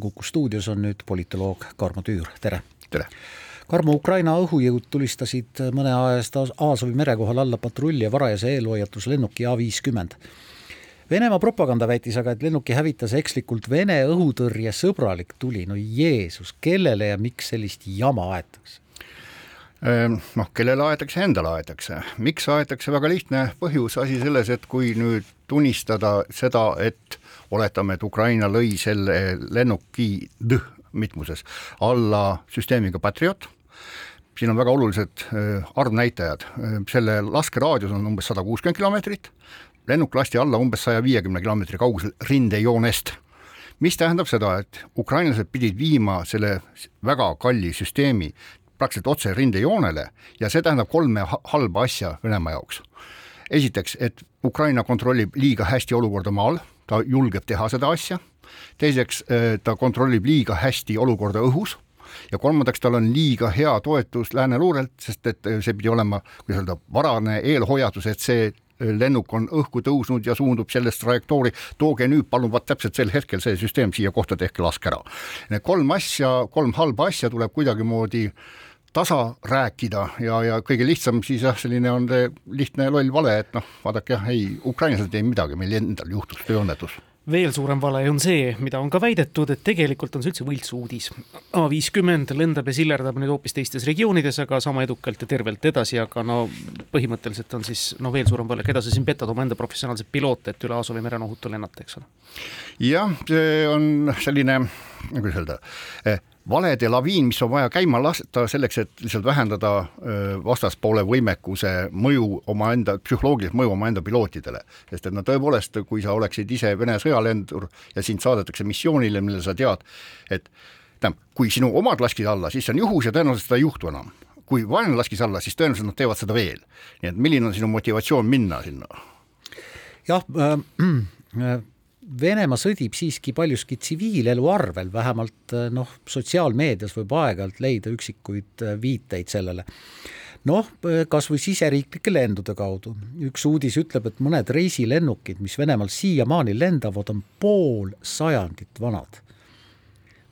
Kuku stuudios on nüüd politoloog Karmo Tüür, tere! tere! Karmo, Ukraina õhujõud tulistasid mõne aja eest Aasovi mere kohal alla patrulli ja varajase eelhoiatuslennuki A viiskümmend. Venemaa propaganda väitis aga, et lennuki hävitas ekslikult Vene õhutõrje sõbralik tuli, no Jeesus, kellele ja miks sellist jama aetakse? Ehm, noh, kellele aetakse, endale aetakse. miks aetakse, väga lihtne põhjus, asi selles, et kui nüüd tunnistada seda, et oletame, et Ukraina lõi selle lennuki mitmuses alla süsteemiga Patriot, siin on väga olulised äh, arvnäitajad, äh, selle laskeraadius on umbes sada kuuskümmend kilomeetrit, lennuk lasti alla umbes saja viiekümne kilomeetri kaugusel rindejoonest. Mis tähendab seda, et ukrainlased pidid viima selle väga kalli süsteemi praktiliselt otse rindejoonele ja see tähendab kolme halba asja Venemaa jaoks. esiteks, et Ukraina kontrollib liiga hästi olukorda maal, ta julgeb teha seda asja, teiseks äh, ta kontrollib liiga hästi olukorda õhus ja kolmandaks, tal on liiga hea toetus lääne luurelt, sest et äh, see pidi olema, kuidas öelda, varane eelhoiatus, et see äh, lennuk on õhku tõusnud ja suundub sellest trajektoori, tooge nüüd palun vaat täpselt sel hetkel see süsteem siia kohta, tehke laske ära. Need kolm asja, kolm halba asja tuleb kuidagimoodi tasa rääkida ja, ja kõige lihtsam siis jah, selline on see lihtne loll vale, et noh, vaadake jah, ei, ukrainlased ei midagi, meil endal juhtus tööõnnetus veel suurem vale on see, mida on ka väidetud, et tegelikult on see üldse võltsuudis. A50 lendab ja sillerdab nüüd hoopis teistes regioonides, aga sama edukalt ja tervelt edasi, aga no põhimõtteliselt on siis no veel suurem vale, keda sa siin petad, omaenda professionaalseid piloote, et üle Aasovi mere on ohutu lennata, eks ole. jah, see on selline, kuidas öelda eh,, valede laviin, mis on vaja käima lasta selleks, et lihtsalt vähendada vastaspoole võimekuse mõju omaenda, psühholoogilist mõju omaenda pilootidele. sest et no tõepoolest, kui sa oleksid ise Vene sõjalendur ja sind saadetakse missioonile, millel sa tead, et tähendab, kui sinu omad laskid alla, siis see on juhus ja tõenäoliselt seda ei juhtu enam. kui vaenlane laskis alla, siis tõenäoliselt nad teevad seda veel. nii et milline on sinu motivatsioon minna sinna? jah äh,, äh Venemaa sõdib siiski paljuski tsiviilelu arvel, vähemalt eh, noh, sotsiaalmeedias võib aeg-ajalt leida üksikuid eh, viiteid sellele. noh, eh, kas või siseriiklike lendude kaudu, üks uudis ütleb, et mõned reisilennukid, mis Venemaal siiamaani lendavad, on pool sajandit vanad.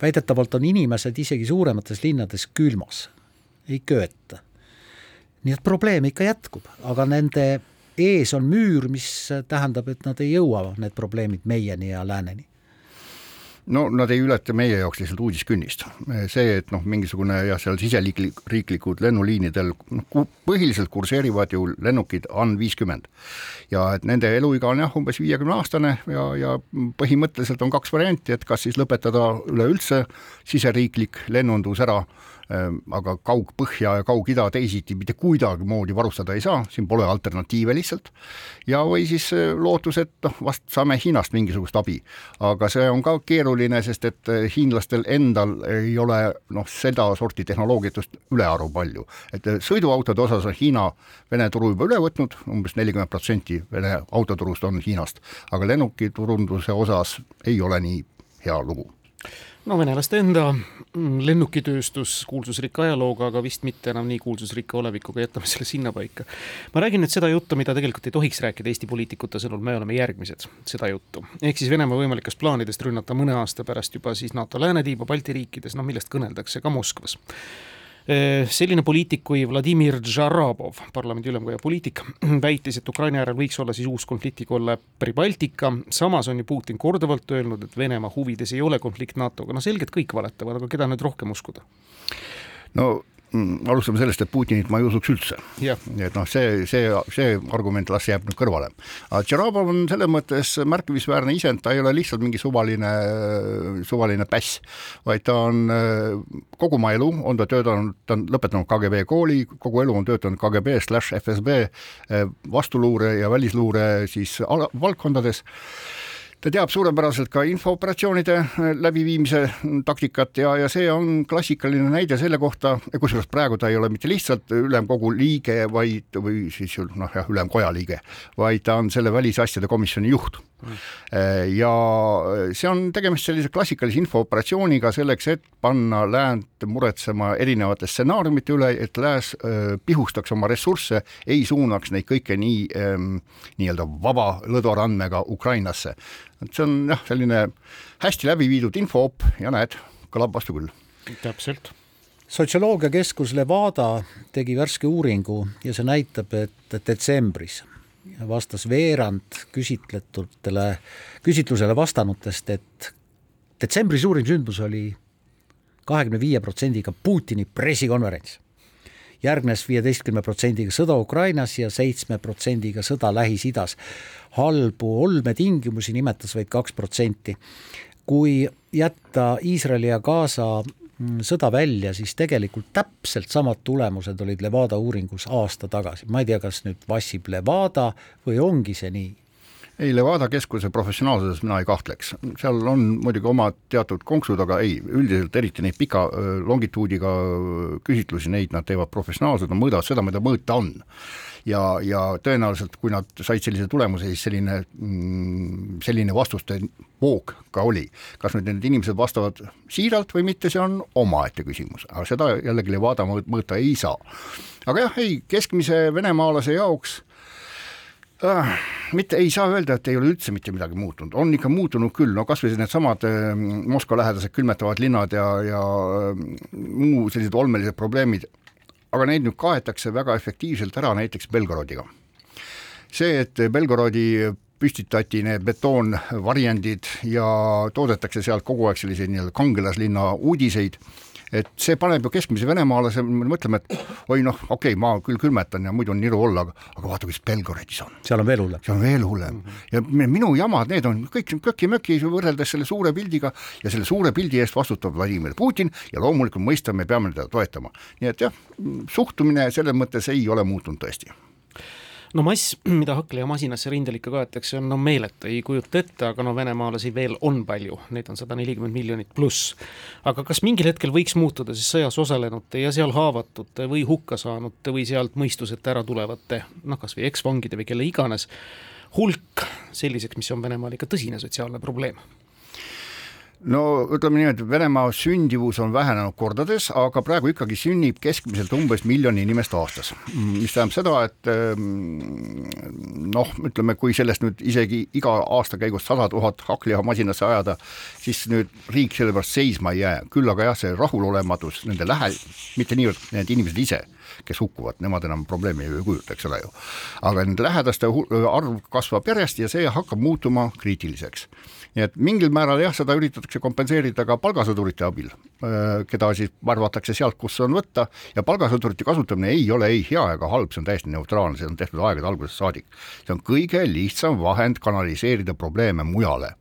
väidetavalt on inimesed isegi suuremates linnades külmas, ei köeta. nii et probleem ikka jätkub, aga nende ees on müür, mis tähendab, et nad ei jõua, need probleemid meieni ja lääneni no nad ei ületa meie jaoks lihtsalt uudiskünnist. see, et noh, mingisugune jah, seal siseriiklik, riiklikud lennuliinidel noh, põhiliselt kurseerivad ju lennukid AN viiskümmend ja et nende eluiga on jah, umbes viiekümne aastane ja, ja põhimõtteliselt on kaks varianti, et kas siis lõpetada üleüldse siseriiklik lennundus ära Ehm, aga kaugpõhja ja kaug-ida teisiti mitte kuidagimoodi varustada ei saa, siin pole alternatiive lihtsalt. ja, või siis eh, lootus, et noh, vast saame Hiinast mingisugust abi. aga see on ka keeruline, sest et eh, hiinlastel endal ei ole noh, sedasorti tehnoloogiatust ülearu palju. et eh, sõiduautode osas on Hiina Vene turu juba üle võtnud umbes, umbes nelikümmend protsenti Vene autoturust on Hiinast, aga lennukiturunduse osas ei ole nii hea lugu no venelaste enda mm, lennukitööstus, kuulsusrikka ajalooga, aga vist mitte enam nii kuulsusrikka olevikuga, jätame selle sinnapaika. ma räägin nüüd seda juttu, mida tegelikult ei tohiks rääkida Eesti poliitikute sõnul, me oleme järgmised, seda juttu. ehk siis Venemaa võimalikest plaanidest rünnata mõne aasta pärast juba siis NATO läänetiiba Balti riikides, noh millest kõneldakse ka Moskvas selline poliitik kui Vladimir Žarabov, parlamendi ülemkoja poliitik, väitis, et Ukraina järel võiks olla siis uus konfliktikolle Pribaltika, samas on ju Putin korduvalt öelnud, et Venemaa huvides ei ole konflikt NATO-ga, no selgelt kõik valetavad, aga keda nüüd rohkem uskuda? no alustame sellest, et Putinit ma ei usuks üldse. et noh, see, see, see argument las jääb nüüd kõrvale. aga Tšerabov on selles mõttes märkimisväärne isend, ta ei ole lihtsalt mingi suvaline, suvaline päss, vaid ta on kogu oma elu on ta töötanud, ta on lõpetanud KGB kooli, kogu elu on töötanud KGB slaš FSB vastuluure ja välisluure siis valdkondades ta teab suurepäraselt ka infooperatsioonide äh, läbiviimise taktikat ja, ja see on klassikaline näide selle kohta, kusjuures praegu ta ei ole mitte lihtsalt ülemkogu liige, vaid, või siis noh jah, ülemkoja liige, vaid ta on selle välisasjade komisjoni juht. Mm.. ja see on tegemist sellise klassikalise infooperatsiooniga selleks, et panna läänt muretsema erinevate stsenaariumite üle, et lääs äh, pihustaks oma ressursse, ei suunaks neid kõike nii ähm, nii-öelda vaba lõdvarandmega Ukrainasse et see on jah, selline hästi läbi viidud infoop ja näed, kõlab vastu küll. täpselt sotsioloogiakeskus Levada tegi värske uuringu ja see näitab, et detsembris vastas veerand küsitletutele, küsitlusele vastanutest, et detsembri suurim sündmus oli kahekümne viie protsendiga Putini pressikonverents. Järgnes viieteistkümne protsendiga sõda Ukrainas ja seitsme protsendiga sõda Lähis-Idas. halbu olmetingimusi nimetas vaid kaks protsenti. kui jätta Iisraeli ja Gaza mm, sõda välja, siis tegelikult täpselt samad tulemused olid Levada uuringus aasta tagasi. ma ei tea, kas nüüd vassib Levada või ongi see nii ei, Levada keskuse professionaalsuses mina ei kahtleks, seal on muidugi omad teatud konksud, aga ei, üldiselt eriti neid pika longituudiga küsitlusi, neid nad teevad professionaalselt, nad mõõdavad seda, mida mõõta on. ja, ja tõenäoliselt, kui nad said sellise tulemuse, siis selline, mm, selline vastuste voog ka oli. kas nüüd need inimesed vastavad siiralt või mitte, see on omaette küsimus, aga seda jällegi Levada mõõta ei saa. aga jah, ei, keskmise venemaalase jaoks? Mitte ei saa öelda, et ei ole üldse mitte midagi muutunud, on ikka muutunud küll, no kas või needsamad äh, Moskva lähedased külmetavad linnad ja, ja äh, muu sellised olmelised probleemid, aga neid nüüd kaetakse väga efektiivselt ära näiteks Belgorodiga. see, et Belgorodi püstitati need betoonvarjendid ja toodetakse sealt kogu aeg selliseid nii-öelda kangelaslinna uudiseid et see paneb ju keskmise venemaalase mõtlema, et oi noh, okei okay,, ma küll külmetan ja muidu on niru olla, aga, aga vaata, kuidas Belgorodis on. seal on veel hullem. seal on veel hullem ja minu jamad, need on kõik köki-möki võrreldes selle suure pildiga ja selle suure pildi eest vastutab Vladimir Putin ja loomulikult mõista, me peame teda toetama. nii et jah, suhtumine selles mõttes ei ole muutunud tõesti no mass, mida hakleja masinasse rindel ikka kaetakse, on no meeletu, ei kujuta ette, aga no venemaalasi veel on palju, neid on sada nelikümmend miljonit pluss. aga kas mingil hetkel võiks muutuda siis sõjas osalenute ja seal haavatute või hukka saanute või sealt mõistuseta ära tulevate noh, kas või eksvangide või kelle iganes hulk selliseks, mis on Venemaal ikka tõsine sotsiaalne probleem? No ütleme nii, et Venemaa sündivus on vähenenud kordades, aga praegu ikkagi sünnib keskmiselt umbes miljon inimest aastas, mis tähendab seda, et ehm, noh, ütleme, kui sellest nüüd isegi iga aasta käigus sada tuhat hakkliha masinasse ajada, siis nüüd riik selle pärast seisma ei jää, küll aga jah, see rahulolematus nende lähe, mitte niivõrd need inimesed ise, kes hukkuvad, nemad enam probleemi ei kujuta, eks ole ju. aga nende lähedaste arv kasvab järjest ja see hakkab muutuma kriitiliseks nii et mingil määral jah, seda üritatakse kompenseerida ka palgasõdurite abil, äh, keda siis värvatakse sealt, kus on võtta ja palgasõdurite kasutamine ei ole ei hea ega halb, see on täiesti neutraalne, see on tehtud aegade algusest saadik. see on kõige lihtsam vahend kanaliseerida probleeme mujale.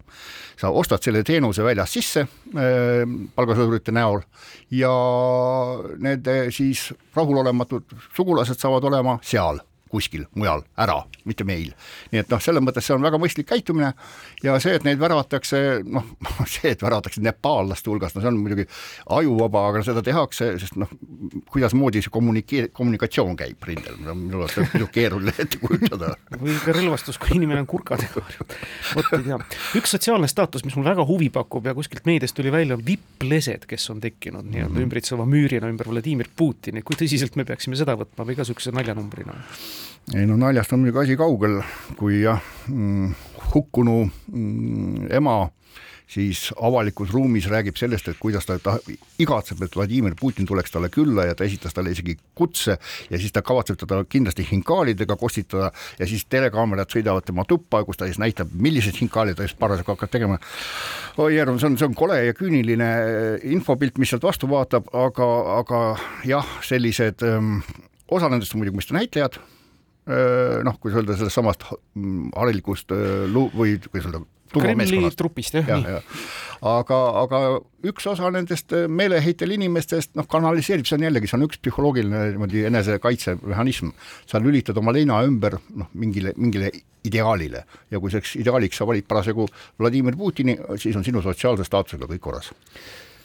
sa ostad selle teenuse väljast sisse äh, palgasõdurite näol ja need siis rahulolematud sugulased saavad olema seal kuskil mujal ära, mitte meil. nii et noh, selles mõttes see on väga mõistlik käitumine ja see, et neid värvatakse, noh, see, et värvatakse nepaallaste hulgast, no see on muidugi ajuvaba, aga seda tehakse, sest noh, kuidasmoodi see kommunikeer-, kommunikatsioon käib rindel, minu arust on pisut keeruline ette kujutada. või ka relvastus, kui inimene on kurkadega harjunud, vot ei tea. üks sotsiaalne staatus, mis mul väga huvi pakub ja kuskilt meediast tuli välja, on vipplesed, kes on tekkinud nii-öelda mm -hmm. ümbritseva müürina ümber Vladimir Putini, kui tõsiselt me peaksime seda võtma või ka niisuguse naljanumbrina? Ei no naljast on muidugi asi kaugel, kui jah mm,, hukkunu mm, ema siis avalikus ruumis räägib sellest, et kuidas ta, ta igatseb, et Vladimir Putin tuleks talle külla ja ta esitas talle isegi kutse ja siis ta kavatseb teda kindlasti hinkaalidega kostitada ja siis telekaamerad sõidavad tema tuppa, kus ta siis näitab, millised hinkaalid ta just parasjagu hakkab tegema. oi Järv, see on, see on kole ja küüniline infopilt, mis sealt vastu vaatab, aga, aga jah, sellised ähm, osa nendest on muidugi mõista näitlejad noh, kuidas öelda, sellest samast mm, harilikust või kuidas öelda, Kremli trupist jah ja,, nii. aga, aga üks osa nendest meeleheitel inimestest noh, kanaliseerib, see on jällegi, see on üks psühholoogiline niimoodi enesekaitsemehhanism. sa lülitad oma leina ümber noh, mingile, mingile ideaalile ja kui selleks ideaaliks sa valid parasjagu Vladimir Putini, siis on sinu sotsiaalse staatusega kõik korras.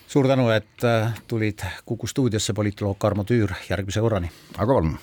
suur tänu, et tulid Kuku stuudiosse, politoloog Tarmo Tüür, järgmise korrani. aga palun